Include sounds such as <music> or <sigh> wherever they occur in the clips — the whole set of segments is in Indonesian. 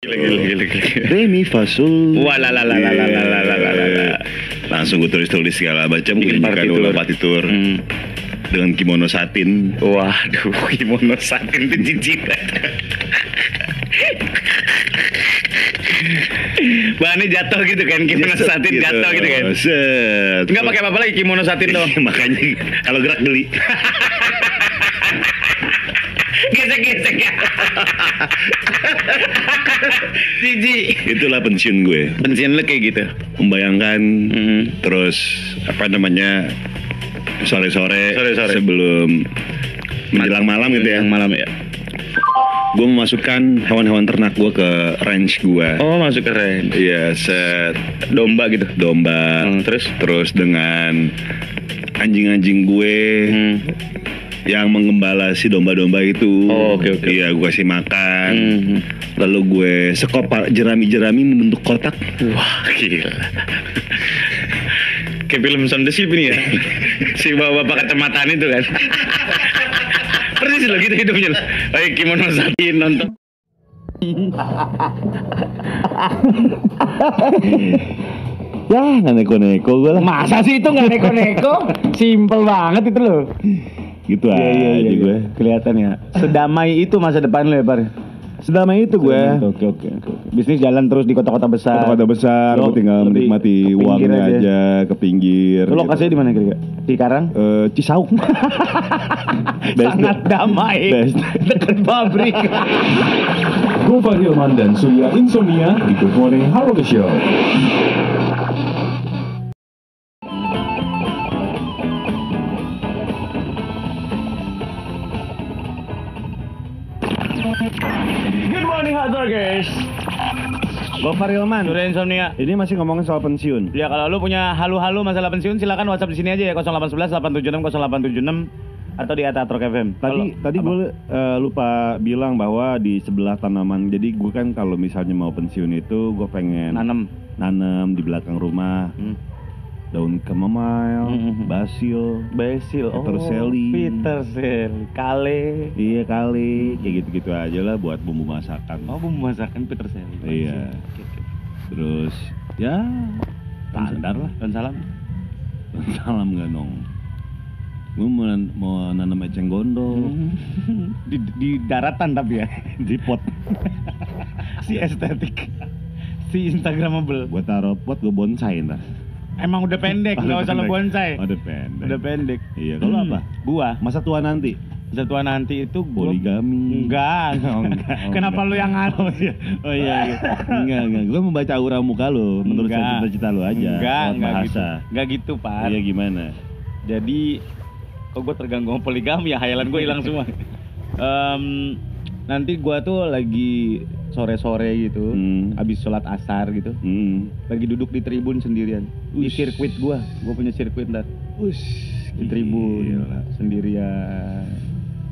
Gila, gila, gila, gila. Re mi fa sol. Walalalalalalalalala. Langsung gue tulis-tulis segala macam gue nyanyikan ulang partitur Hmm. dengan kimono satin. Waduh, kimono satin itu jijik. Bahannya jatuh gitu kan, kimono satin jatuh gitu kan. Set. Enggak pakai apa-apa lagi kimono satin dong. Makanya kalau gerak geli. Gesek-gesek ya. <laughs> Jijik. Itulah pensiun gue. Pensiun lu kayak gitu. Membayangkan Hmm. terus apa namanya sore-sore sebelum menjelang malam gitu ya. Malam ya. Gue memasukkan hewan-hewan ternak gue ke range gue. Oh, masuk keren. Iya, set Domba gitu. domba. Hmm, terus? terus dengan anjing-anjing gue Hmm. Yang mengembala si domba-domba itu. Oh, oke, oke. Iya, gue kasih makan. Hmm. Lalu gue sekop jerami-jerami membentuk kotak. Wah, gila. <laughs> Kayak film Sound the Sleep ini ya. <laughs> si bapak kacamataan itu kan. <laughs> Persis loh gitu hidupnya. Kayak kimono satin nonton. Ya, nggak neko-neko gue lah. Masa sih itu nggak neko-neko? Simple banget itu loh. Gitu Iya, iya, aja iya, gue. iya. Kelihatan ya. Sedamai itu masa depan lo ya, Par. Sedamai itu gue. Oke, oke, oke. Bisnis jalan terus di kota-kota besar. Kota-kota besar, Lo gue tinggal menikmati uangnya aja. aja. ke pinggir. Lo lokasinya di mana kira-kira? Di Karang? Eh, Cisauk. <laughs> Best- Sangat damai. Dekat pabrik. Gofar Hilman dan Surya Insomnia di Good Morning Harold Show. Good morning, guys. Gofar Hilman. Surya Insomnia. Ini masih ngomongin soal pensiun. Ya kalau lu punya halu-halu masalah pensiun silakan WhatsApp di sini aja ya 0811 876 0876 atau di Atatrok FM. Tadi Kalau- tadi gue eh, lupa bilang bahwa di sebelah tanaman. Jadi gue kan kalau misalnya mau pensiun itu gue pengen nanem. nanam di belakang rumah Hmm. Daun chamomile, Hmm. basil, Basil. Peter oh, Sally. Peter Sally. Kale. iya kali, kayak gitu-gitu aja lah buat bumbu masakan. Oh, bumbu masakan Peter Sally. Iya. Oke. Terus ya standar lah. Dan salam. Salam gak dong. Gue mau, mau nanam eceng gondol di, di daratan tapi ya. <laughs> di pot. <laughs> si estetik. Si Instagramable. Gue taruh pot gue bonsai ntar. Emang udah pendek, nggak udah usah lo bonsai. Oh, udah pendek. Udah pendek. Iya, kalau Hmm. apa? Gua Masa tua nanti setua nanti itu gua poligami. Enggak, <laughs> Oh, enggak. Oh, Kenapa enggak. lu yang ngatur? Oh iya, oh iya, iya. enggak, enggak. Gue membaca aura muka lu, menurut cita-cita lu aja. Enggak, enggak gitu. bahasa. Enggak gitu, Pak. Iya gimana? Jadi kok gue terganggu sama poligami ya, hayalan gue hilang semua. <laughs> Em, nanti gua tuh lagi sore-sore gitu, Hmm. habis sholat asar gitu, Hmm. lagi duduk di tribun sendirian. Di Ush. sirkuit gua, gua punya sirkuit ntar. Ush, Di tribun gila. sendirian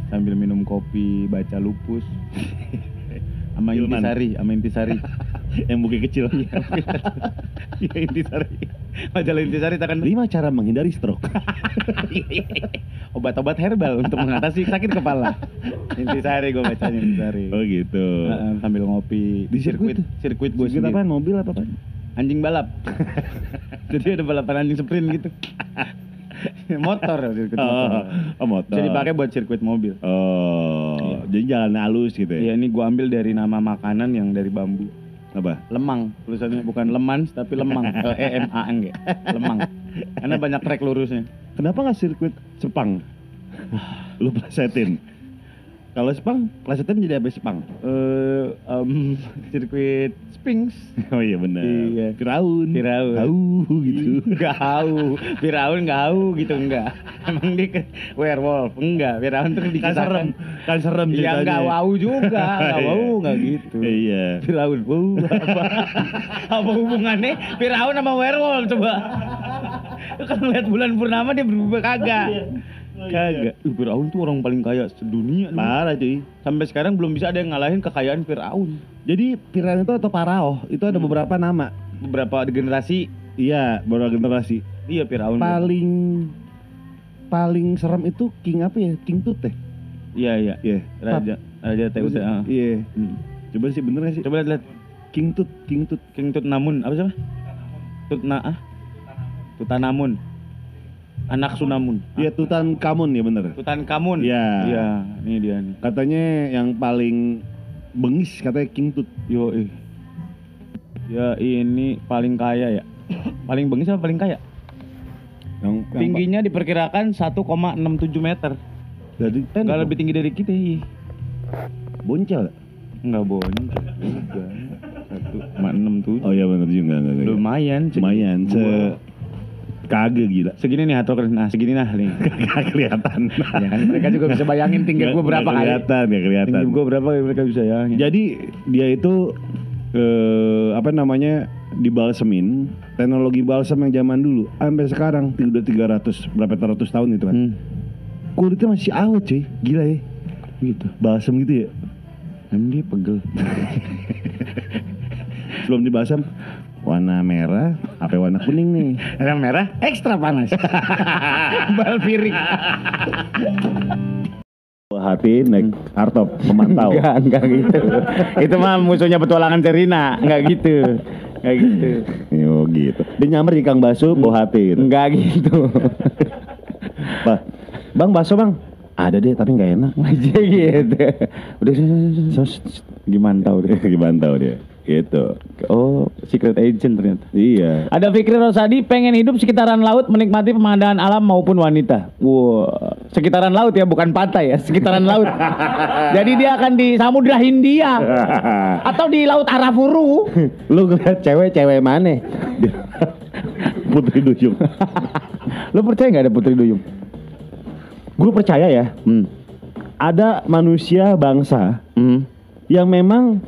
sambil minum kopi, baca lupus. <laughs> sama. Intisari, sama Intisari. <laughs> Yang buki kecil. <laughs> Iya Intisari. Majalah Intisari takkan Lima cara menghindari stroke. <laughs> obat-obat herbal untuk mengatasi sakit kepala. Intisari gue bacanya Intisari. oh gitu. Sambil ngopi Di sirkuit sirkuit gue Sirkuit apaan? Mobil apa apa? Anjing balap. <laughs> Jadi ada balapan anjing sprint gitu. motor sirkuit motor. Oh, oh, motor. Bisa dipakai buat sirkuit mobil. Oh, Iya. jadi jalan halus gitu Iya ya? ini gua ambil dari nama makanan yang dari bambu. Apa? Lemang tulisannya bukan lemans tapi lemang. <laughs> L E M A N G. Lemang. Karena banyak trek lurusnya. Kenapa nggak sirkuit Sepang? Lu plesetin. Kalau Sepang, plesetin jadi apa Sepang? Eh em, <laughs> sirkuit Sphinx. Oh iya benar. Iya. Firaun. Firaun. Tahu gitu. Enggak hau. Firaun enggak hau gitu enggak. <laughs> Emang dia ke werewolf? Enggak, Firaun tuh Kan dikisahkan. serem. Kan serem Ya ceritanya. enggak wow juga, <laughs> enggak Iya. wow enggak gitu. Iya. Firaun, wow apa? apa hubungannya Firaun sama werewolf coba? Kalau lihat bulan purnama dia berubah kagak. Kagak. Uh, Firaun tuh orang paling kaya sedunia. Parah cuy. Sampai sekarang belum bisa ada yang ngalahin kekayaan Firaun. Jadi Firaun itu atau Parao itu ada Hmm. beberapa nama. Beberapa generasi Iya, beberapa generasi. iya Firaun. Paling paling serem itu King apa ya? King Tut teh. Iya iya. Iya. Raja Raja TUT. ah. Iya. Hmm. Coba sih bener gak sih? Coba lihat lihat. King Tut, King Tut. King Tut Namun apa siapa? Tut na ah? Tutanamun. Anak Sunamun. Iya Tutan Kamun ya bener. Tutan Kamun. Iya. Iya, ini dia nih. Katanya yang paling bengis katanya King Tut. Yo, eh. Ya ini paling kaya ya. <coughs> paling bengis apa paling kaya? Yang, yang Tingginya diperkirakan 1,67 meter. Jadi Enggak lebih tinggi dari kita, ih. boncel. Enggak bonceng juga. 1,67. Oh iya bener juga. Lumayan, Lumayan se kagak gila. segini nih atau nah segini nah nih. <laughs> Kagak kelihatan. ya kan mereka juga bisa bayangin tinggi gua berapa kali. Kelihatan, nggak kelihatan. Tinggi gua berapa mereka bisa ya. Jadi dia itu eh, apa namanya dibalsemin teknologi balsam yang zaman dulu sampai sekarang udah 300 berapa ratus tahun itu kan Hmm. kulitnya masih awet cuy gila ya Gitu. balsam gitu ya Emang dia pegel. belum dibalsam warna merah apa warna kuning nih <laughs> Yang merah ekstra panas. <laughs> Bal piring. hati naik hardtop memantau <laughs> Enggak, enggak gitu. Itu mah musuhnya petualangan Serina, enggak gitu. Enggak gitu. Yo gitu dia nyamber di kang baso bawa hati gitu Enggak gitu. Bah, bang baso bang ada deh tapi nggak enak Aja gitu. Udah gimana tahu deh. gimana tahu dia gitu Oh, secret agent ternyata. iya Ada Fikri Rosadi pengen hidup sekitaran laut menikmati pemandangan alam maupun wanita. Wow, sekitaran laut ya bukan pantai ya, sekitaran laut. <laughs> Jadi dia akan di Samudra Hindia atau di Laut Arafuru. <laughs> lu ngeliat cewek-cewek mana <laughs> Putri Duyung Lo percaya nggak ada Putri Duyung? gue percaya ya Hmm. ada manusia bangsa Hmm. yang memang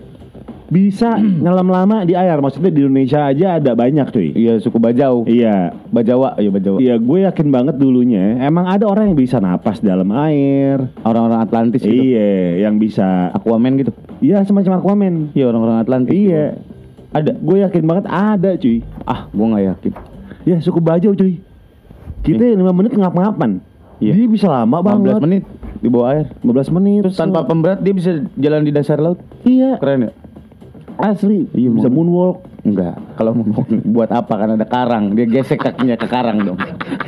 bisa <clears throat> nyelam lama di air maksudnya di Indonesia aja ada banyak cuy Iya suku Bajau. iya Bajawa, iya Bajawa. Iya, gue yakin banget dulunya emang ada orang yang bisa napas dalam air. Orang-orang Atlantis gitu. Iya, yang bisa. Aquaman gitu. Iya, semacam Aquaman. Iya orang-orang Atlantis. Iya. Ada, gue yakin banget ada, cuy. Ah, gua nggak yakin. Ya, suku Bajau, cuy. Kita 5 menit ngap-ngapan. Iya. Dia bisa lama banget. 15 menit di bawah air. 15 menit. Terus tanpa pemberat dia bisa jalan di dasar laut. Iya, Keren ya? Asli. Iya, bisa mau- moonwalk. Enggak, kalau moonwalk <laughs> buat apa kan ada karang, dia gesek kakinya ke karang dong.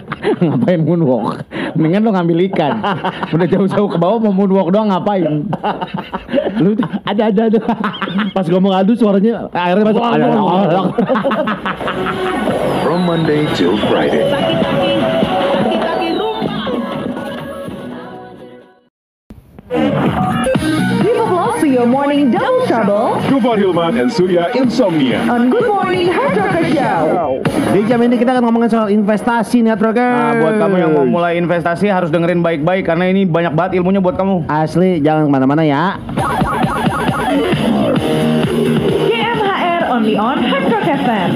<laughs> ngapain moonwalk? Mendingan lo ngambil ikan. <laughs> Udah jauh-jauh ke bawah mau moonwalk doang ngapain? Lu ada ada ada. Pas ngomong adu suaranya airnya masuk. Ada, ada. From Monday till Friday. Give applause to your morning double trouble Gufar Hilman and Surya Insomnia. on Good Morning Hard Rocker Show. Di jam ini kita akan ngomongin soal investasi nih, Troker. Nah, buat kamu yang mau mulai investasi harus dengerin baik-baik karena ini banyak banget ilmunya buat kamu. Asli, jangan ke mana-mana ya. GMHR only on Hard Rock FM.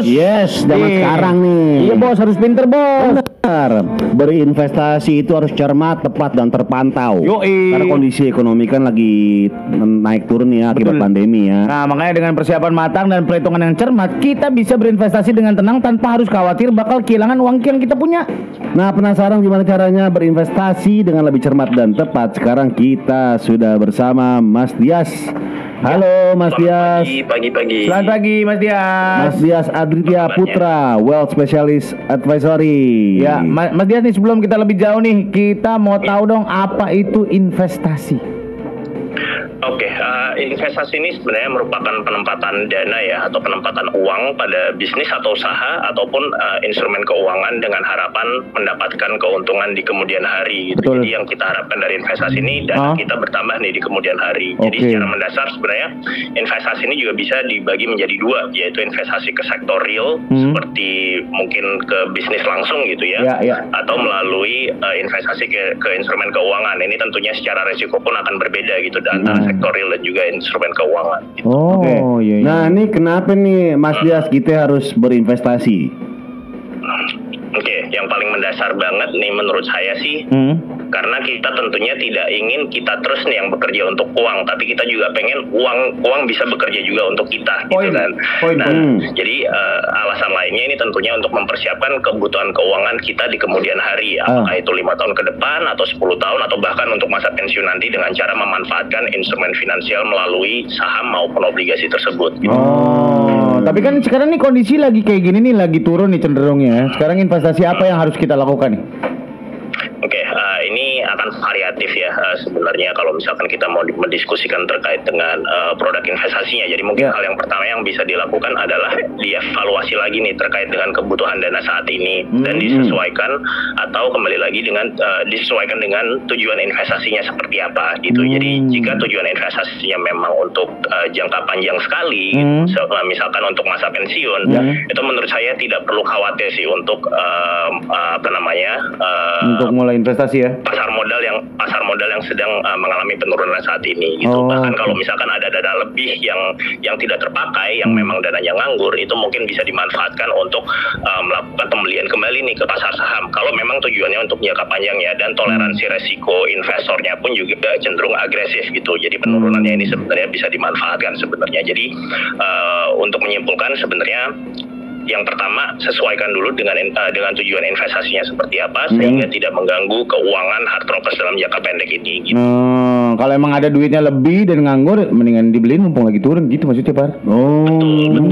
Yes, zaman sekarang nih. Iya bos harus pinter bos. Benar. Berinvestasi itu harus cermat, tepat dan terpantau. Yoi. Karena kondisi ekonomi kan lagi naik turun ya akibat Betul. pandemi ya. Nah makanya dengan persiapan matang dan perhitungan yang cermat kita bisa berinvestasi dengan tenang tanpa harus khawatir bakal kehilangan uang yang kita punya. Nah, penasaran gimana caranya berinvestasi dengan lebih cermat dan tepat? Sekarang kita sudah bersama Mas Dias. Halo Mas Dias. pagi-pagi. Selamat pagi Mas Dias. Mas Dias Aditya Putra, Wealth Specialist Advisory. Ya, Ma- Mas Dias nih sebelum kita lebih jauh nih, kita mau tahu dong apa itu investasi. Oke, eh, investasi ini sebenarnya merupakan penempatan dana ya atau penempatan uang pada bisnis atau usaha ataupun eh, instrumen keuangan dengan harapan mendapatkan keuntungan di kemudian hari. Gitu. Betul. Jadi yang kita harapkan dari investasi ini dana Ah. kita bertambah nih di kemudian hari. Jadi Oke. secara mendasar sebenarnya investasi ini juga bisa dibagi menjadi dua, yaitu investasi ke sektor real Hmm. seperti mungkin ke bisnis langsung gitu ya, Ya, ya. atau melalui eh, investasi ke, ke instrumen keuangan. Ini tentunya secara resiko pun akan berbeda gitu antara Hmm. Sektor real dan juga instrumen keuangan. Gitu. Oh, Oke. iya, iya. Nah, ini kenapa nih Mas Dias kita harus berinvestasi? Oke, yang paling mendasar banget nih menurut saya sih Hmm. karena kita tentunya tidak ingin kita terus nih yang bekerja untuk uang, tapi kita juga pengen uang uang bisa bekerja juga untuk kita, Poin, gitu kan. poin, nah, poin. jadi eh, alasan lainnya ini tentunya untuk mempersiapkan kebutuhan keuangan kita di kemudian hari, Ah. apakah itu lima tahun ke depan atau 10 tahun atau bahkan untuk masa pensiun nanti dengan cara memanfaatkan instrumen finansial melalui saham maupun obligasi tersebut. Gitu. Oh, tapi kan sekarang nih kondisi lagi kayak gini nih, lagi turun nih cenderungnya. Sekarang investasi apa yang harus kita lakukan nih? Oke, eh, ini akan variatif ya eh, sebenarnya kalau misalkan kita mau di- mendiskusikan terkait dengan eh, produk investasinya. Jadi mungkin Ya. hal yang pertama yang bisa dilakukan adalah dievaluasi lagi nih terkait dengan kebutuhan dana saat ini dan disesuaikan atau kembali lagi dengan eh, disesuaikan dengan tujuan investasinya seperti apa gitu. Jadi jika tujuan investasinya memang untuk eh, jangka panjang sekali, Hmm. se- eh, misalkan untuk masa pensiun, Ya. itu menurut saya tidak perlu khawatir sih untuk eh, apa namanya eh, Untuk mulai investasi ya? pasar modal yang pasar modal yang sedang uh, mengalami penurunan saat ini gitu. Oh, Bahkan kalau misalkan ada dana lebih yang yang tidak terpakai, yang memang dananya nganggur, itu mungkin bisa dimanfaatkan untuk uh, melakukan pembelian kembali nih ke pasar saham. Kalau memang tujuannya untuk jangka panjang ya dan toleransi resiko investornya pun juga cenderung agresif gitu. Jadi penurunannya ini sebenarnya bisa dimanfaatkan sebenarnya. Jadi uh, untuk menyimpulkan sebenarnya yang pertama sesuaikan dulu dengan uh, dengan tujuan investasinya seperti apa sehingga tidak mengganggu keuangan hard rockers dalam jangka pendek ini gitu. Hmm, kalau emang ada duitnya lebih dan nganggur, mendingan dibeliin mumpung lagi turun gitu maksudnya, Par. Oh,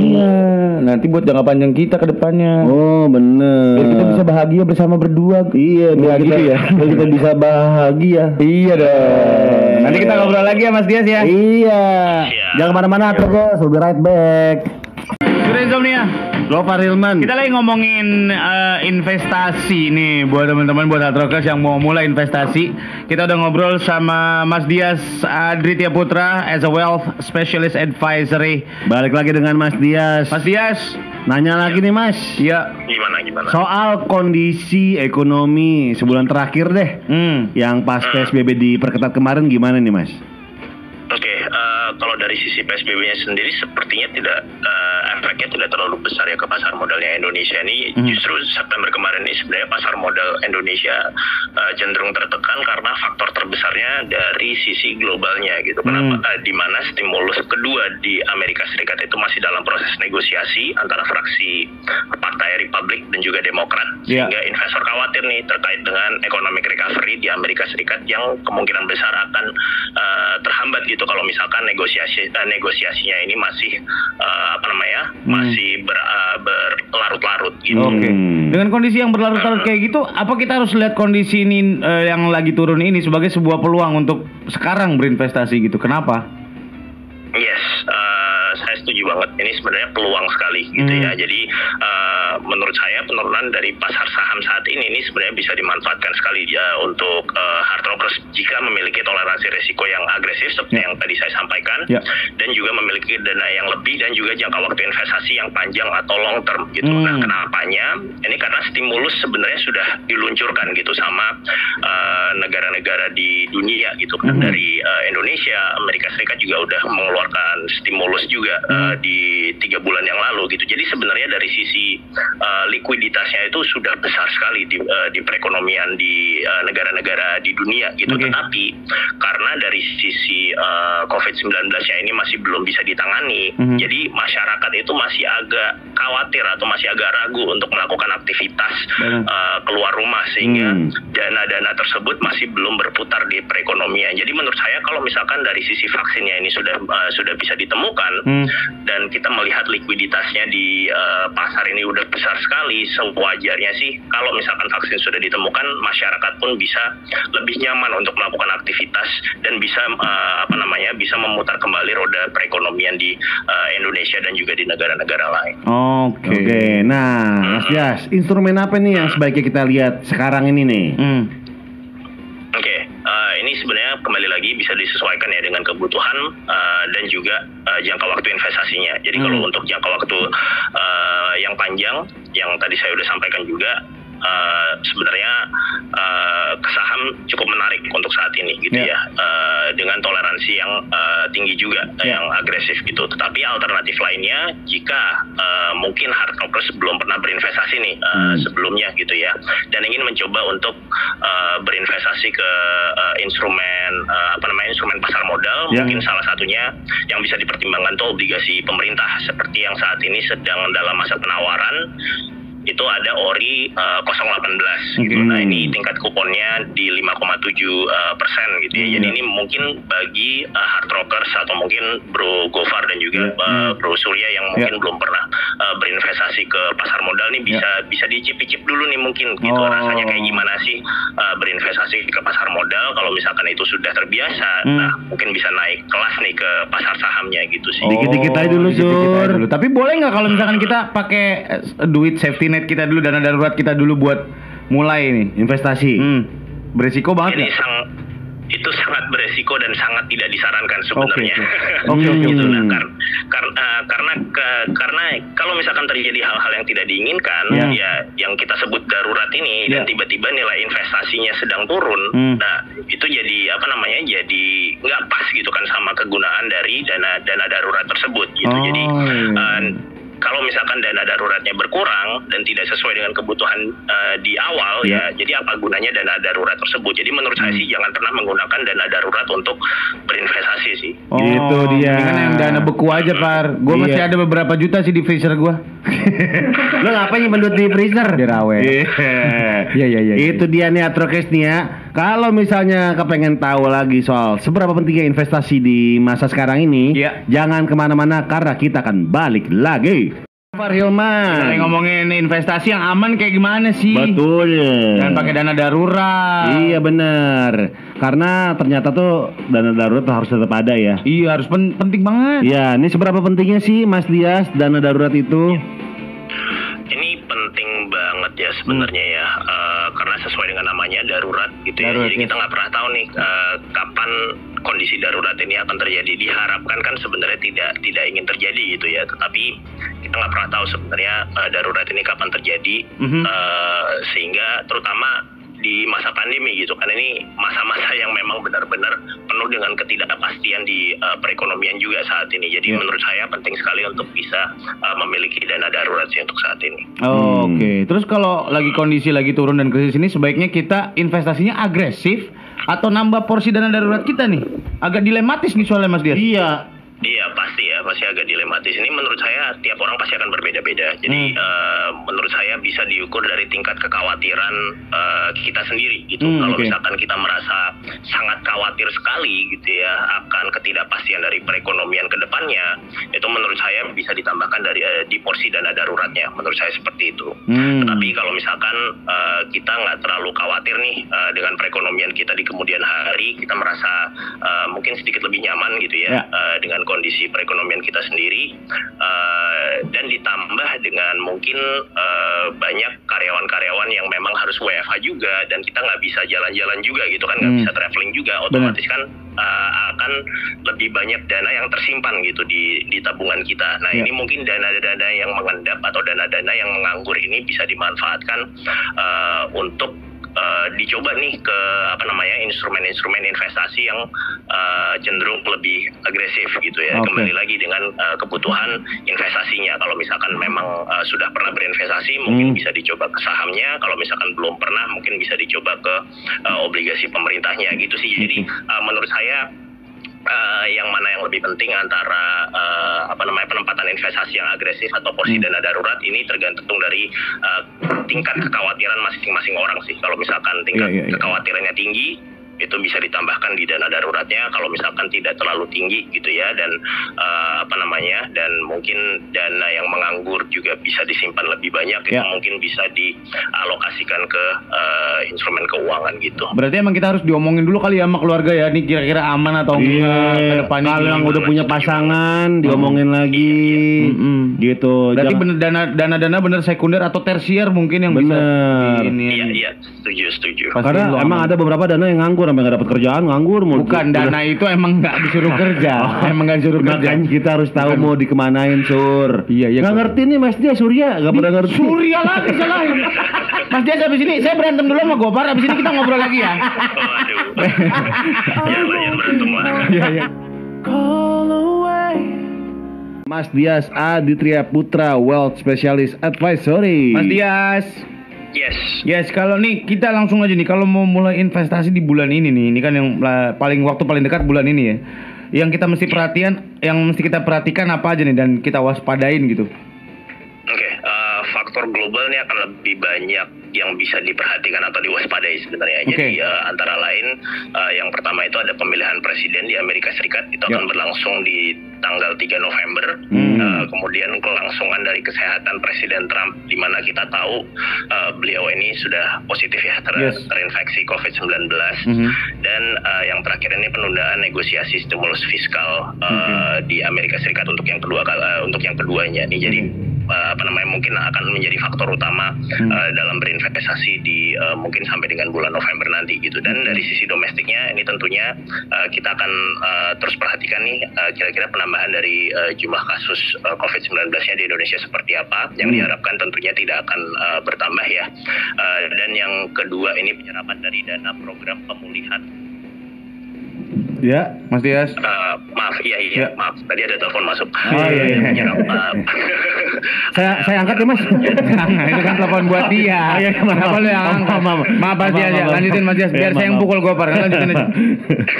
Iya, nanti buat jangka panjang kita ke depannya. oh bener. Biar kita bisa bahagia bersama berdua. Iya, biar gitu kita, ya. biar kita bisa bahagia. Iya dong. Nanti kita ngobrol lagi ya Mas Dias ya. Iya. Iya. Jangan ke mana-mana, terus. We'll be right back. Sudah insomnia. Gopar Hilman. Kita lagi ngomongin eh, investasi nih buat teman-teman buat hard rockers yang mau mulai investasi. Kita udah ngobrol sama Mas Dias Adritya Putra as a wealth specialist advisory. Balik lagi dengan Mas Dias. Mas Dias, Nanya lagi nih, Mas. iya. Gimana gimana? Soal kondisi ekonomi sebulan terakhir deh. Hmm. Yang pas PSBB diperketat kemarin gimana nih, Mas? Oke, eh, kalau dari sisi PSBB-nya sendiri sepertinya tidak eh, efeknya tidak terlalu besar ya ke pasar modalnya Indonesia ini. Justru September kemarin ini sebenarnya pasar modal Indonesia eh, cenderung tertekan karena faktor terbesarnya dari sisi globalnya gitu. Kenapa? Eh, di mana stimulus kedua di Amerika Serikat itu masih dalam proses negosiasi antara fraksi Partai Republik dan juga Demokrat Iya. sehingga investor khawatir nih terkait dengan economic recovery di Amerika Serikat yang kemungkinan besar akan eh, terhambat gitu kalau misalkan negosiasi eh, negosiasinya ini masih eh, apa namanya masih ber, eh, berlarut-larut gitu. Oke. Hmm. Dengan kondisi yang berlarut-larut kayak gitu, apa kita harus lihat kondisi ini eh, yang lagi turun ini sebagai sebuah peluang untuk sekarang berinvestasi gitu? Kenapa? Yes, eh, saya setuju banget. Ini sebenarnya peluang sekali gitu Hmm. ya. Jadi eh, menurut saya penurunan dari pasar saham saat ini ini sebenarnya bisa dimanfaatkan sekali ya untuk eh, hard rockers jika memiliki toleransi risiko yang agresif seperti Ya. yang tadi saya sampaikan Ya. dan juga memiliki dana yang lebih dan juga jangka waktu investasi yang panjang atau long term gitu. Hmm. Nah, kenapanya? Ini karena stimulus sebenarnya sudah diluncurkan gitu sama negara-negara di dunia gitu kan Hmm. dari eh, Indonesia, Amerika Serikat juga udah mengeluarkan stimulus juga Hmm. eh, di tiga bulan yang lalu gitu. Jadi sebenarnya dari sisi eh, likuiditasnya itu sudah besar sekali di, eh, di perekonomian di negara-negara di dunia gitu. Oke. Tetapi karena dari sisi eh, COVID-19-nya ini masih belum bisa ditangani, Mhm. jadi masyarakat itu masih agak khawatir atau masih agak ragu untuk melakukan aktivitas eh, keluar rumah sehingga Hmm. dana-dana tersebut masih belum berputar di perekonomian. Jadi menurut saya kalau misalkan dari sisi vaksinnya ini sudah eh, sudah bisa ditemukan Hmm. Dan kita melihat likuiditasnya di eh, pasar ini udah besar sekali, sewajarnya sih kalau misalkan vaksin sudah ditemukan, masyarakat pun bisa lebih nyaman untuk melakukan aktivitas dan bisa eh, apa namanya bisa memutar kembali roda perekonomian di eh, Indonesia dan juga di negara-negara lain. Oke. Oke, nah Mas Dias, instrumen apa nih yang sebaiknya kita lihat sekarang ini nih? Hmm. Eh, ini sebenarnya kembali lagi bisa disesuaikan ya dengan kebutuhan eh, dan juga eh, jangka waktu investasinya. Jadi kalau untuk jangka waktu eh, yang panjang, yang tadi saya udah sampaikan juga, eh, sebenarnya eh, ke saham cukup menarik untuk saat ini gitu Ya. ya Eh, dengan toleransi yang eh, tinggi juga eh, Ya. yang agresif gitu tetapi alternatif lainnya jika eh, mungkin hard rockers belum pernah berinvestasi nih eh, Hmm. sebelumnya gitu ya dan ingin mencoba untuk eh, berinvestasi ke eh, instrumen eh, apa namanya instrumen pasar modal Ya. mungkin salah satunya yang bisa dipertimbangkan tuh obligasi pemerintah seperti yang saat ini sedang dalam masa penawaran itu ada ori eh, 018 gitu. Oke. Nah ini tingkat kuponnya di 5,7 eh, persen gitu ya. Jadi Iya. ini mungkin bagi eh, hard rockers atau mungkin Bro Gofar dan juga Iya. eh, Bro Surya yang mungkin Iya. belum pernah eh, berinvestasi ke pasar modal nih bisa bisa dicip-cip dulu nih mungkin gitu Oh. rasanya kayak gimana sih eh, berinvestasi ke kalau misalkan itu sudah terbiasa. Hmm. Nah mungkin bisa naik kelas nih ke pasar sahamnya gitu sih. Dikit-dikit aja dulu, aja Sur. dulu. Tapi boleh nggak kalau misalkan kita pakai eh, duit safety net kita dulu, dana darurat kita dulu buat mulai nih? Investasi. Hmm. Beresiko banget Ini ya? sang itu sangat beresiko dan sangat tidak disarankan sebenarnya. Oke, oke, <laughs> Gitu. oke. Nah, kar- kar- eh, karena ke- karena kalau misalkan terjadi hal-hal yang tidak diinginkan, Ya. ya yang kita sebut darurat ini Ya. dan tiba-tiba nilai investasinya sedang turun, Hmm. nah itu jadi apa namanya? Jadi nggak pas gitu kan sama kegunaan dari dana dana darurat tersebut gitu. Oh, Jadi eh, kalau misalkan dana daruratnya berkurang dan tidak sesuai dengan kebutuhan eh, di awal Ya. ya jadi apa gunanya dana darurat tersebut jadi menurut saya Hmm. sih jangan pernah menggunakan dana darurat untuk berinvestasi sih Oh, Gitu dia. Kan yang dana beku aja, Par. Gue Iya. masih ada beberapa juta sih di freezer gue. Lo <laughs> ngapain nyimpen duit di freezer? Dirawet. <laughs> Iya. Iya, iya, iya, Itu dia nih Atrokes nih ya. Kalau misalnya kepengen tahu lagi soal seberapa pentingnya investasi di masa sekarang ini, Iya. jangan ke mana-mana karena kita akan balik lagi. Pak Kita Hilman. lagi ngomongin investasi yang aman kayak gimana sih? Betul. Dan pakai dana darurat. Iya benar. Karena ternyata tuh dana darurat harus tetap ada ya. Iya, harus pen- penting banget. Iya, ini seberapa pentingnya sih Mas Dias dana darurat itu? penting banget ya sebenarnya ya. Eh, karena sesuai dengan namanya darurat gitu ya. Darurat, jadi ya. kita nggak pernah tahu nih eh, kapan kondisi darurat ini akan terjadi. Diharapkan kan sebenarnya tidak tidak ingin terjadi gitu ya. Tetapi kita nggak pernah tahu sebenarnya eh, darurat ini kapan terjadi. Mhm. Eh, sehingga terutama di masa pandemi gitu kan ini masa-masa yang memang benar-benar penuh dengan ketidakpastian di eh, perekonomian juga saat ini jadi Ya. menurut saya penting sekali untuk bisa eh, memiliki dana darurat sih untuk saat ini Oh, Hmm. Oke, terus kalau lagi kondisi lagi turun dan krisis ini sebaiknya kita investasinya agresif atau nambah porsi dana darurat kita nih? Agak dilematis nih soalnya Mas Dias. Iya. Pasti pasti agak dilematis. Ini menurut saya tiap orang pasti akan berbeda-beda. Jadi Hmm. eh, menurut saya bisa diukur dari tingkat kekhawatiran eh, kita sendiri gitu. Hmm, Kalau oke. misalkan kita merasa sangat khawatir sekali gitu ya akan ketidakpastian dari perekonomian ke depannya, itu menurut saya bisa ditambahkan dari eh, di porsi dana daruratnya. Menurut saya seperti itu. Hmm. Tapi kalau misalkan eh, kita nggak terlalu khawatir nih eh, dengan perekonomian kita di kemudian hari, kita merasa eh, mungkin sedikit lebih nyaman gitu Ya. ya, eh, dengan kondisi perekonomian kita sendiri, eh, dan ditambah dengan mungkin eh, banyak karyawan-karyawan yang memang harus WFH juga, dan kita nggak bisa jalan-jalan juga gitu kan, nggak Hmm. bisa traveling juga, otomatis kan eh, akan lebih banyak dana yang tersimpan gitu di di tabungan kita. Nah Ya. ini mungkin dana-dana yang mengendap atau dana-dana yang menganggur ini bisa dimanfaatkan eh, untuk eh, dicoba nih ke apa namanya instrumen-instrumen investasi yang eh, cenderung lebih agresif gitu ya. Oke. Kembali lagi dengan eh, kebutuhan investasinya. Kalau misalkan memang eh, sudah pernah berinvestasi, mungkin Hmm. bisa dicoba ke sahamnya. Kalau misalkan belum pernah, mungkin bisa dicoba ke eh, obligasi pemerintahnya gitu sih. Jadi eh, menurut saya eh, yang mana yang lebih penting antara eh, apa namanya penempatan investasi yang agresif atau porsi Hmm. dana darurat ini tergantung dari eh, tingkat kekhawatiran masing-masing orang sih. Kalau misalkan tingkat Iya, iya, iya. kekhawatirannya tinggi itu bisa ditambahkan di dana daruratnya kalau misalkan tidak terlalu tinggi gitu ya dan eh, apa namanya dan mungkin dana yang menganggur juga bisa disimpan lebih banyak itu Ya. mungkin bisa dialokasikan ke eh, instrumen keuangan gitu. Berarti emang kita harus diomongin dulu kali ya sama keluarga ya, nih kira-kira aman atau enggak ke Iya, depannya. kalau yang udah punya pasangan diomongin lagi, Mm-mm. gitu. Berarti Jangan- bener dana dana dana bener sekunder atau tersier mungkin yang bisa Bener. ini. Iya iya setuju setuju. Pasti Karena lu emang aman. ada beberapa dana yang nganggur sampai nggak dapat kerjaan nganggur mulu. Bukan dana itu emang nggak disuruh kerja, <laughs> emang nggak disuruh kerja. Makanya kita harus tahu mau dikemanain sur. Iya, iya, Nggak ngerti nih Mas dia Surya nggak pernah ngerti. Surya lagi salahin. Mas Dias habis ini saya berantem dulu sama Gopar, habis ini kita ngobrol lagi ya. Banyak <laughs> berantem lah. Iya, iya. Mas Dias Aditya Putra Wealth Specialist Advisory. Mas Dias. Yes. Yes, kalau nih kita langsung aja nih kalau mau mulai investasi di bulan ini nih, ini kan yang paling waktu paling dekat bulan ini ya. Yang kita mesti perhatian, yang mesti kita perhatikan apa aja nih dan kita waspadain gitu. Oke, eh, faktor global ini akan lebih banyak yang bisa diperhatikan atau diwaspadai sebenarnya. Oke. Jadi eh, antara lain eh, yang pertama itu ada pemilihan presiden di Amerika Serikat itu Ya. akan berlangsung di tanggal 3 November. Hmm. Eh, kemudian kelangsungan dari kesehatan Presiden Trump di mana kita tahu eh, beliau ini sudah positif ya ter- Yes. terinfeksi COVID-19 Mhm. dan eh, yang terakhir ini penundaan negosiasi stimulus fiskal eh, di Amerika Serikat untuk yang kedua eh, untuk yang keduanya nih jadi eh, apa namanya mungkin akan menjadi faktor utama eh, dalam berinvestasi di eh, mungkin sampai dengan bulan November nanti gitu. Dan dari sisi domestiknya ini tentunya eh, kita akan eh, terus perhatikan nih eh, kira-kira penambahan dari eh, jumlah kasus eh, COVID-19-nya di Indonesia seperti apa yang diharapkan tentunya tidak akan eh, bertambah ya. Eh, dan yang kedua ini penyerapan dari dana program pemulihan Ya, Mas Dias. Eh, maaf, iya iya, Ya. maaf. Tadi ada telepon masuk. Oh, iya, iya. Menyerap, eh, <laughs> Saya saya angkat ya Mas. Jangan, <laughs> itu kan telepon buat dia. Oh, iya, maaf. Angkat? Maaf, maaf. Maaf, Mas Maaf, Dias ya. maaf, Lanjutin Mas Dias, maaf. biar Iya, saya yang maaf, pukul Gopar. Lanjutin aja.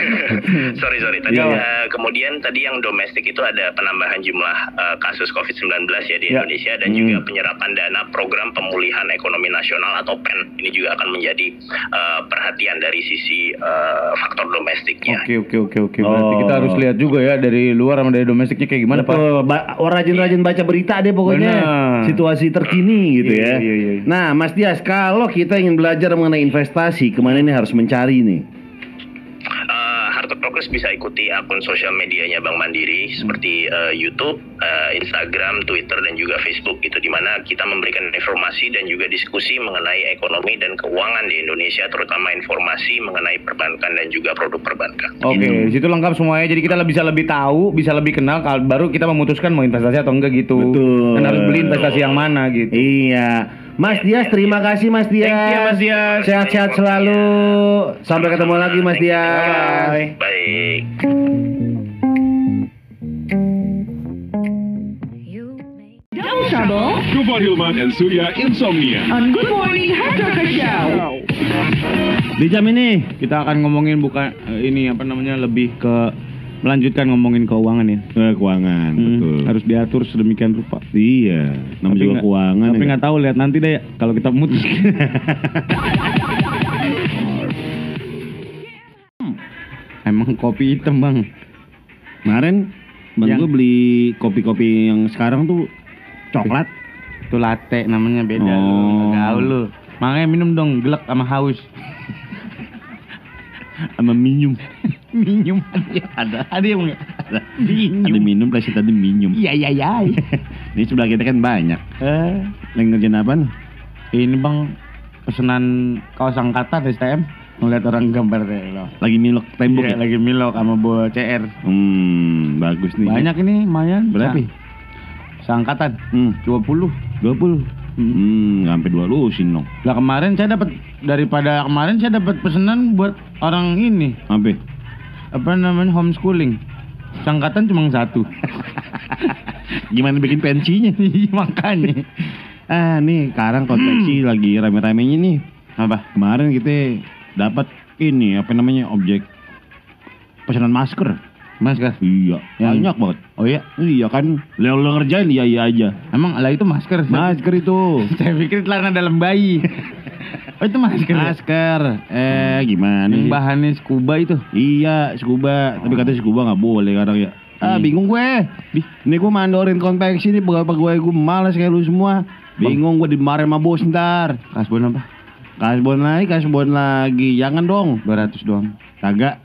<laughs> sorry sorry. Tadi Iya, iya. eh, kemudian tadi yang domestik itu ada penambahan jumlah eh, kasus COVID-19 ya di Ya. Indonesia dan Hmm. juga penyerapan dana program pemulihan ekonomi nasional atau PEN ini juga akan menjadi eh, perhatian dari sisi eh, faktor domestiknya. Oke, oke, oke, oke. Berarti Oh. kita harus lihat juga ya dari luar sama dari domestiknya kayak gimana, Pak. Betul, ba- orang rajin-rajin baca berita deh pokoknya Benar. situasi terkini gitu Iya, ya. iya, iya. Nah, Mas Dias, kalau kita ingin belajar mengenai investasi, ke mana ini harus mencari nih? Eh, Prokes bisa ikuti akun sosial medianya Bank Mandiri seperti eh, YouTube, eh, Instagram, Twitter dan juga Facebook itu di mana kita memberikan informasi dan juga diskusi mengenai ekonomi dan keuangan di Indonesia terutama informasi mengenai perbankan dan juga produk perbankan. Oke, Gitu. di situ lengkap semuanya. Jadi kita bisa lebih tahu, bisa lebih kenal, kal- baru kita memutuskan mau investasi atau enggak gitu. Betul. Dan harus beli investasi yang mana gitu. Iya. Mas Dias, terima kasih Mas Dias. Thank you, Mas Dias. Sehat-sehat selalu. Sampai ketemu lagi Mas Dias. Bye. Baik. Trouble Gopar Hilman and Surya Insomnia. on Good Morning Hard Rocker Show. Di jam ini Kita akan ngomongin bukan eh, ini apa namanya lebih ke melanjutkan ngomongin keuangan ya. eh, keuangan, Hmm, betul. Harus diatur sedemikian rupa. Iya, namanya juga nggak- keuangan. Tapi ya. nggak tahu lihat nanti deh ya, kalau kita mutus. <laughs> Emang kopi hitam bang. Kemarin Bang Yang- gue beli kopi-kopi yang sekarang tuh coklat. Itu latte namanya beda lu, Oh. gaul lu. Makanya minum dong gelek sama haus. sama minum. <laughs> minum ada. Ada. Ada yang nggak? Ada minum, plus tadi minum. Iya iya iya. <laughs> Ini sebelah kita kan banyak. Eh, Lagi ngerjain apa nih? ini bang pesanan kaos angkatan STM ngeliat orang gambar deh lo. Lagi milok tembok Iya, ya? lagi milok sama bawa CR. Hmm, bagus nih. Banyak ini lumayan. Berapa? Sa- Seangkatan Hmm, 20. 20. Hmm. Hmm, sampai dua lusin dong. Lah kemarin saya dapat daripada kemarin saya dapat pesanan buat orang ini Sampai. Apa namanya homeschooling. Seangkatan cuma satu. <laughs> Gimana bikin pensinya? <laughs> Iya, Makanya. Ah, nih sekarang konveksi lagi rame-ramenya nih. Apa? Kemarin kita dapat ini apa namanya objek pesanan masker. Masker. Iya, Yang- banyak banget. Oh iya, Iya kan, lo, lo ngerjain iya iya aja. emang lah itu masker. Masker itu. <laughs> Saya pikir celana dalam bayi. Oh itu masker. ya? Masker. Eh, gimana Yang sih? bahannya scuba itu. Iya, scuba. Tapi katanya scuba nggak boleh sekarang ya. Ah, bingung gue. Ini gue mandorin konveksi nih pegawai gue malas kayak lu semua. Bingung gue dimarahin sama bos ntar. Kasbon apa? Kasbon lagi, kasbon lagi. Jangan dong. 200 doang. Kagak.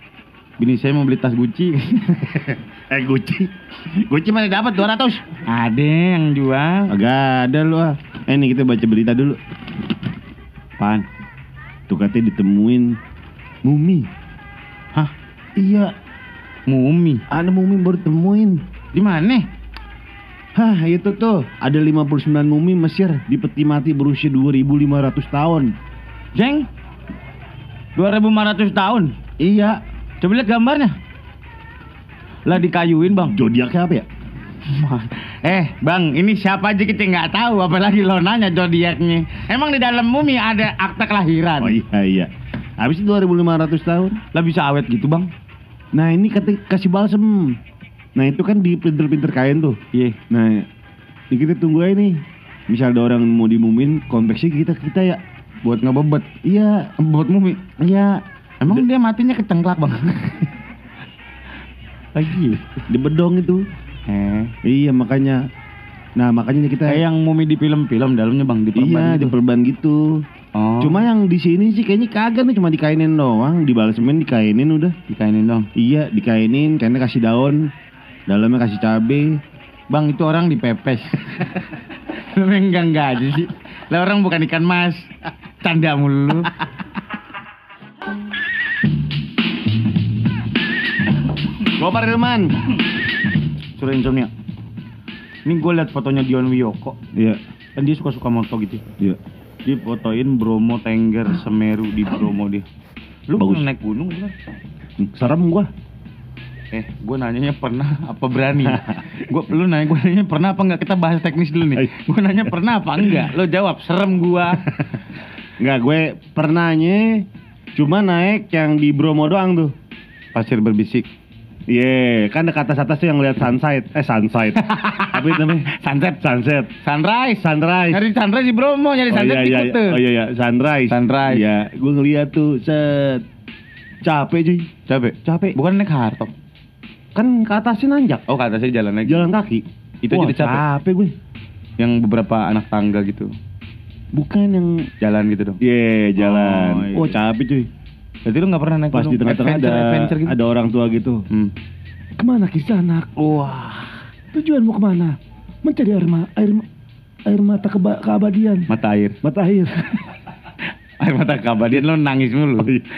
Bini saya mau beli tas Gucci. <laughs> Eh, Gucci. Gucci mana dapat 200? Ada yang jual. Kagak ada lu ah. Eh, nih kita baca berita dulu. Pan. Tuh katanya ditemuin mumi. Hah? Iya, Mumi. ada mumi baru temuin. Di mana? Hah, itu tuh ada 59 mumi Mesir di peti mati berusia 2500 tahun. Jeng 2500 tahun Iya, Coba lihat gambarnya Lah dikayuin bang zodiaknya apa ya? Eh bang ini siapa aja kita nggak tahu Apalagi lo nanya zodiaknya Emang di dalam mumi ada akta kelahiran Oh iya iya. Habis itu 2500 tahun. Lah bisa awet gitu bang Nah, ini kata kasih balsem. Nah, itu kan di pinter-pinter kain tuh. Iya Nah, ini kita tunggu aja nih. Misal ada orang mau dimumin, konveksi kita kita ya. Buat ngebebet Iya, Buat mumi iya. Emang dia matinya kecengklak bang <laughs> Lagi di bedong itu. Eh Iya, makanya. Nah, makanya kita Kayak yang mumi di film-film dalamnya bang Di iya perban di gitu. perban gitu. Oh Cuma yang di sini sih kayaknya kagak nih, cuma dikainin doang, dibalsemin dikainin udah. dikainin dong Iya, dikainin, kainnya kasih daun, dalamnya kasih cabe. Bang itu orang dipepes <laughs> Lu enggak enggak aja sih Lah orang bukan ikan mas Canda mulu Gopar Hilman. Suruh insomnia Ini gue liat fotonya Dion Wiyoko Iya, Kan dia suka-suka moto gitu iya. Dia fotoin Bromo Tengger Semeru di Bromo dia Lu Bagus. pernah naik gunung kan? Serem gua. Eh, gue nanyanya pernah apa berani? <laughs> Gue lu nanya gue nanya pernah apa enggak? Kita bahas teknis dulu nih. Gue nanya pernah apa enggak? Lo jawab serem gua. <laughs> Enggak, gue pernahnya cuma naik yang di Bromo doang tuh. Pasir berbisik. Iya, kan dekat atas atas tuh yang lihat sunset, eh sunset. <laughs> Itu namanya? Sunset. Sunset. Sunrise. Sunrise. Nyari sunrise di Bromo, nyari Oh sunset iya di iya. Kute. Oh iya iya, sunrise. Sunrise. Iya, gue ngeliat tuh set capek cuy. Capek. Capek. Bukan naik hartop. Kan ke atasnya nanjak. Oh, ke atasnya jalan lagi. Jalan kaki. Itu Wah, jadi capek. capek gue. Yang beberapa anak tangga gitu. Bukan yang Jalan gitu dong. Iya, jalan. Oh, iya. Oh, capek cuy. Berarti lu gak pernah naik Pas gunung? di tengah-tengah ada Adventure- gitu? ada orang tua gitu. Hmm. Ke mana kisah anak? Wah, tujuanmu ke mana? Mencari air, ma air, air mata keba keabadian. Mata air. Mata air. <laughs> Air mata kabadian lo nangis mulu.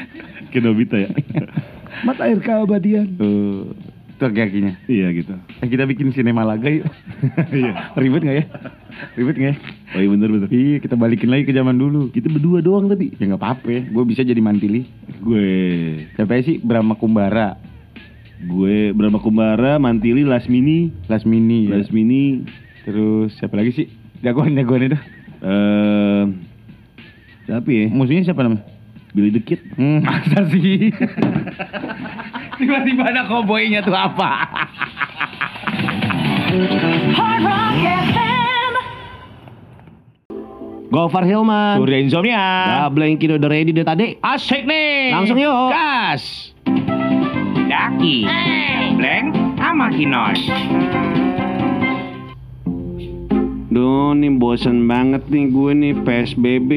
<laughs> Kenobita ya. <laughs> mata air keabadian. Tuh. Itu kaki-kakinya. Iya gitu. Eh, kita bikin sinema laga yuk. <laughs> Iya. Ribet gak ya? Ribet gak ya? Oh iya bener bener. Iya, kita balikin lagi ke zaman dulu. Kita berdua doang tapi. Ya nggak apa-apa, gue bisa jadi mantili. Gue Siapa sih Brahma Kumbara, gue Brahma Kumbara, Mantili, Lasmini, Lasmini, ya. Lasmini, terus siapa lagi sih? Jagoan jagoan itu. eh siapa ya? Musuhnya siapa namanya? Billy the Kid. Hmm, masa sih? <laughs> Tiba-tiba ada koboynya tuh apa? Hard Rock FM. Gofar Hilman. Surya Insomnia. Blankin udah ready deh tadi. Asik nih. Langsung yuk. Gas. Daki. Blank sama Kinos. Duh, nih bosen banget nih gue nih PSBB.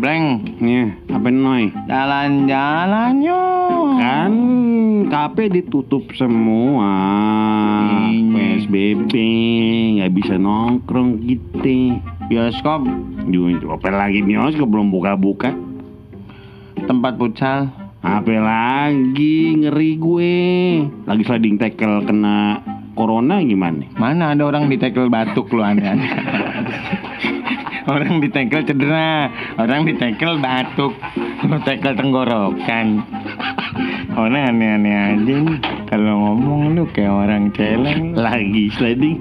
Blank. Nih, apa noy? Jalan-jalan yuk. Kan kafe ditutup semua. Iya. PSBB nggak bisa nongkrong gitu. Bioskop, apa lagi bioskop belum buka-buka. tempat futsal. Apa lagi ngeri gue. Lagi sliding tackle kena corona gimana? Mana ada orang di tackle batuk lu aneh-aneh. orang di tackle cedera, orang di tackle batuk, lu tackle tenggorokan. Orang aneh-aneh aja nih. Kalau ngomong lu kayak orang celeng. Lagi sliding.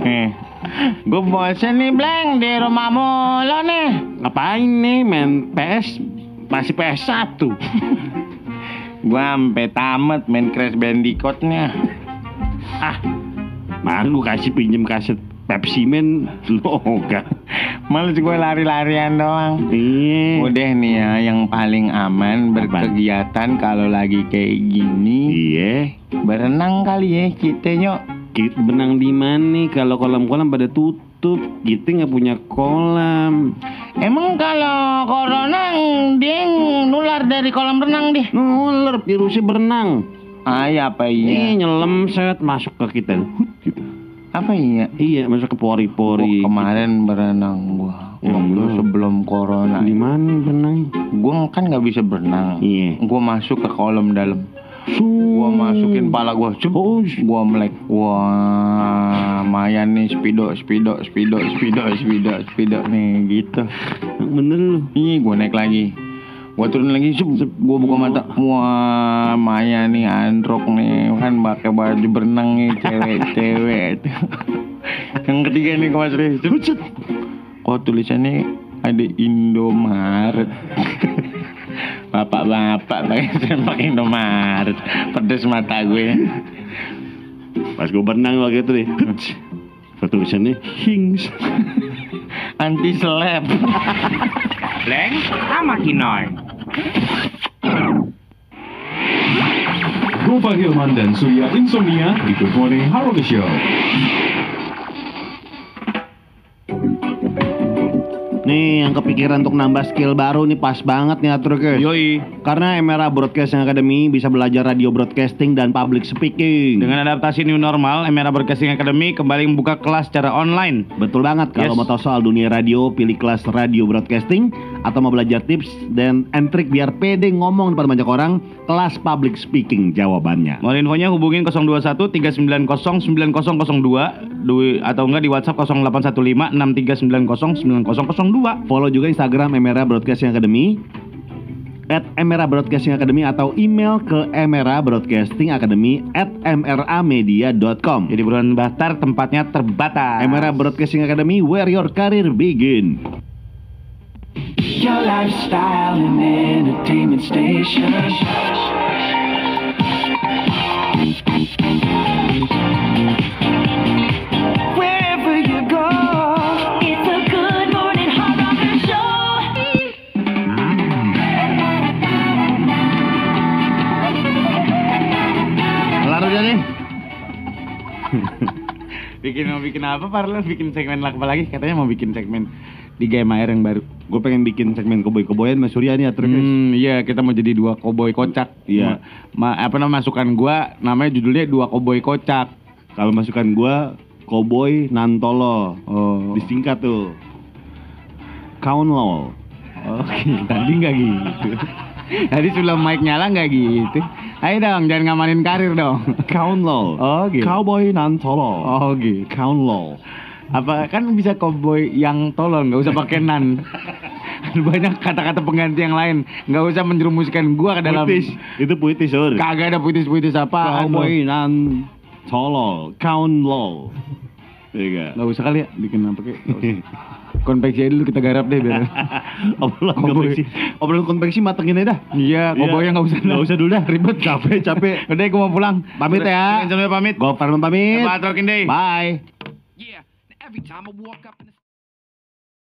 Eh, gue bosen nih Bleng di rumah mulu nih. Ngapain nih main PS? Masih PS1. Gue sampai tamat main Crash Bandicoot-nya. ah, baru gue kasih pinjem kaset Pepsi Man <laughs> lu enggak. Males gue lari-larian doang. Iya. Udah nih ya, yang paling aman berkegiatan kalau lagi kayak gini Iya. berenang kali ya kita nyok. Kita benang di mana kalau kolam-kolam pada tutup. Kita nggak punya kolam. Emang kalau corona dia nular dari kolam renang deh. Nular virusnya berenang. Ah ya apa Iya, iya? nyelam set masuk ke kita. Gitu. Apa iya? Iya, masuk ke pori-pori. Kemarin berenang gua. Oh, Waktu iya. sebelum corona. Di mana berenang? Gua kan nggak bisa berenang. Iya. Gua masuk ke kolam dalam. Gua masukin pala gua, cup, gua melek. Wah, lumayan nih speedo, speedo, speedo, speedo, speedo, speedo nih gitu. Bener lu. Ih, gua naik lagi. Gua turun lagi, cup, gua buka mata. Wah, Maya nih androk nih, kan pakai baju berenang nih, cewek-cewek. <laughs> Yang ketiga nih serius, cup, cup. Kok tulisannya ada Indomaret. <laughs> Bapak-bapak pakai pakai Indomaret. Pedes mata gue. Pas gue berenang waktu itu nih. Tulisannya Hings. Anti seleb. Leng, sama Kinoy. Gova Hilman dan Surya Insomnia di Good Morning Harold Show. Nih yang kepikiran untuk nambah skill baru nih pas banget nih Atrukers. Yoi. Karena Emera Broadcasting Academy bisa belajar radio broadcasting dan public speaking. Dengan adaptasi new normal, Emera Broadcasting Academy kembali membuka kelas secara online. Betul banget kalau Yes. mau tahu soal dunia radio, pilih kelas radio broadcasting atau mau belajar tips dan and trik biar pede ngomong depan banyak orang, kelas public speaking jawabannya. Mau infonya hubungin 021 390 9002 Dui- atau enggak di WhatsApp 0815 6390 9002. Follow juga Instagram Emera Broadcasting Academy at Emera Broadcasting Academy atau email ke Emera Broadcasting Academy at mramedia.com Jadi buruan daftar tempatnya terbatas. Emera Broadcasting Academy where your career begin Your lifestyle and entertainment station. Bikin mau bikin apa Parlan? Bikin segmen apa lagi? Katanya mau bikin segmen di Game Air yang baru. Gue pengen bikin segmen koboi-koboyan Mas Surya nih Atrukers Hmm, iya kita mau jadi dua koboi kocak. Iya. Ma, ma- apa nama masukan gua namanya judulnya dua koboi kocak. Kalau masukan gua Cowboy Nantolo Oh. Disingkat tuh Kaunlol Oke, tadi nggak gitu. <laughs> Tadi sebelum mic nyala nggak gitu. Ayo dong, jangan ngamanin karir dong. Kaunlol Oh, gitu. Cowboy Nantolo Oh gitu. Kaunlol Apa kan bisa koboi yang tolol, nggak usah pakai nan. <laughs> Banyak kata-kata pengganti yang lain, nggak usah menjerumuskan gua ke dalam. Puitis Itu puitis Sur Kagak ada puitis-puitis apa. Cowboy Nantolo Kaunlol Iya Nggak usah kali ya bikin apa kayak. usah. <laughs> Konveksi aja dulu kita garap deh biar. <laughs> Obrolan konveksi Obrolan konveksi matengin aja dah Iya, koboi nggak usah. Nggak usah dulu dah Ribet capek capek <laughs> Udah, gue mau pulang. Pamit ya. Sampai pamit. Gue Farman pamit. Bye Yeah, every time I walk up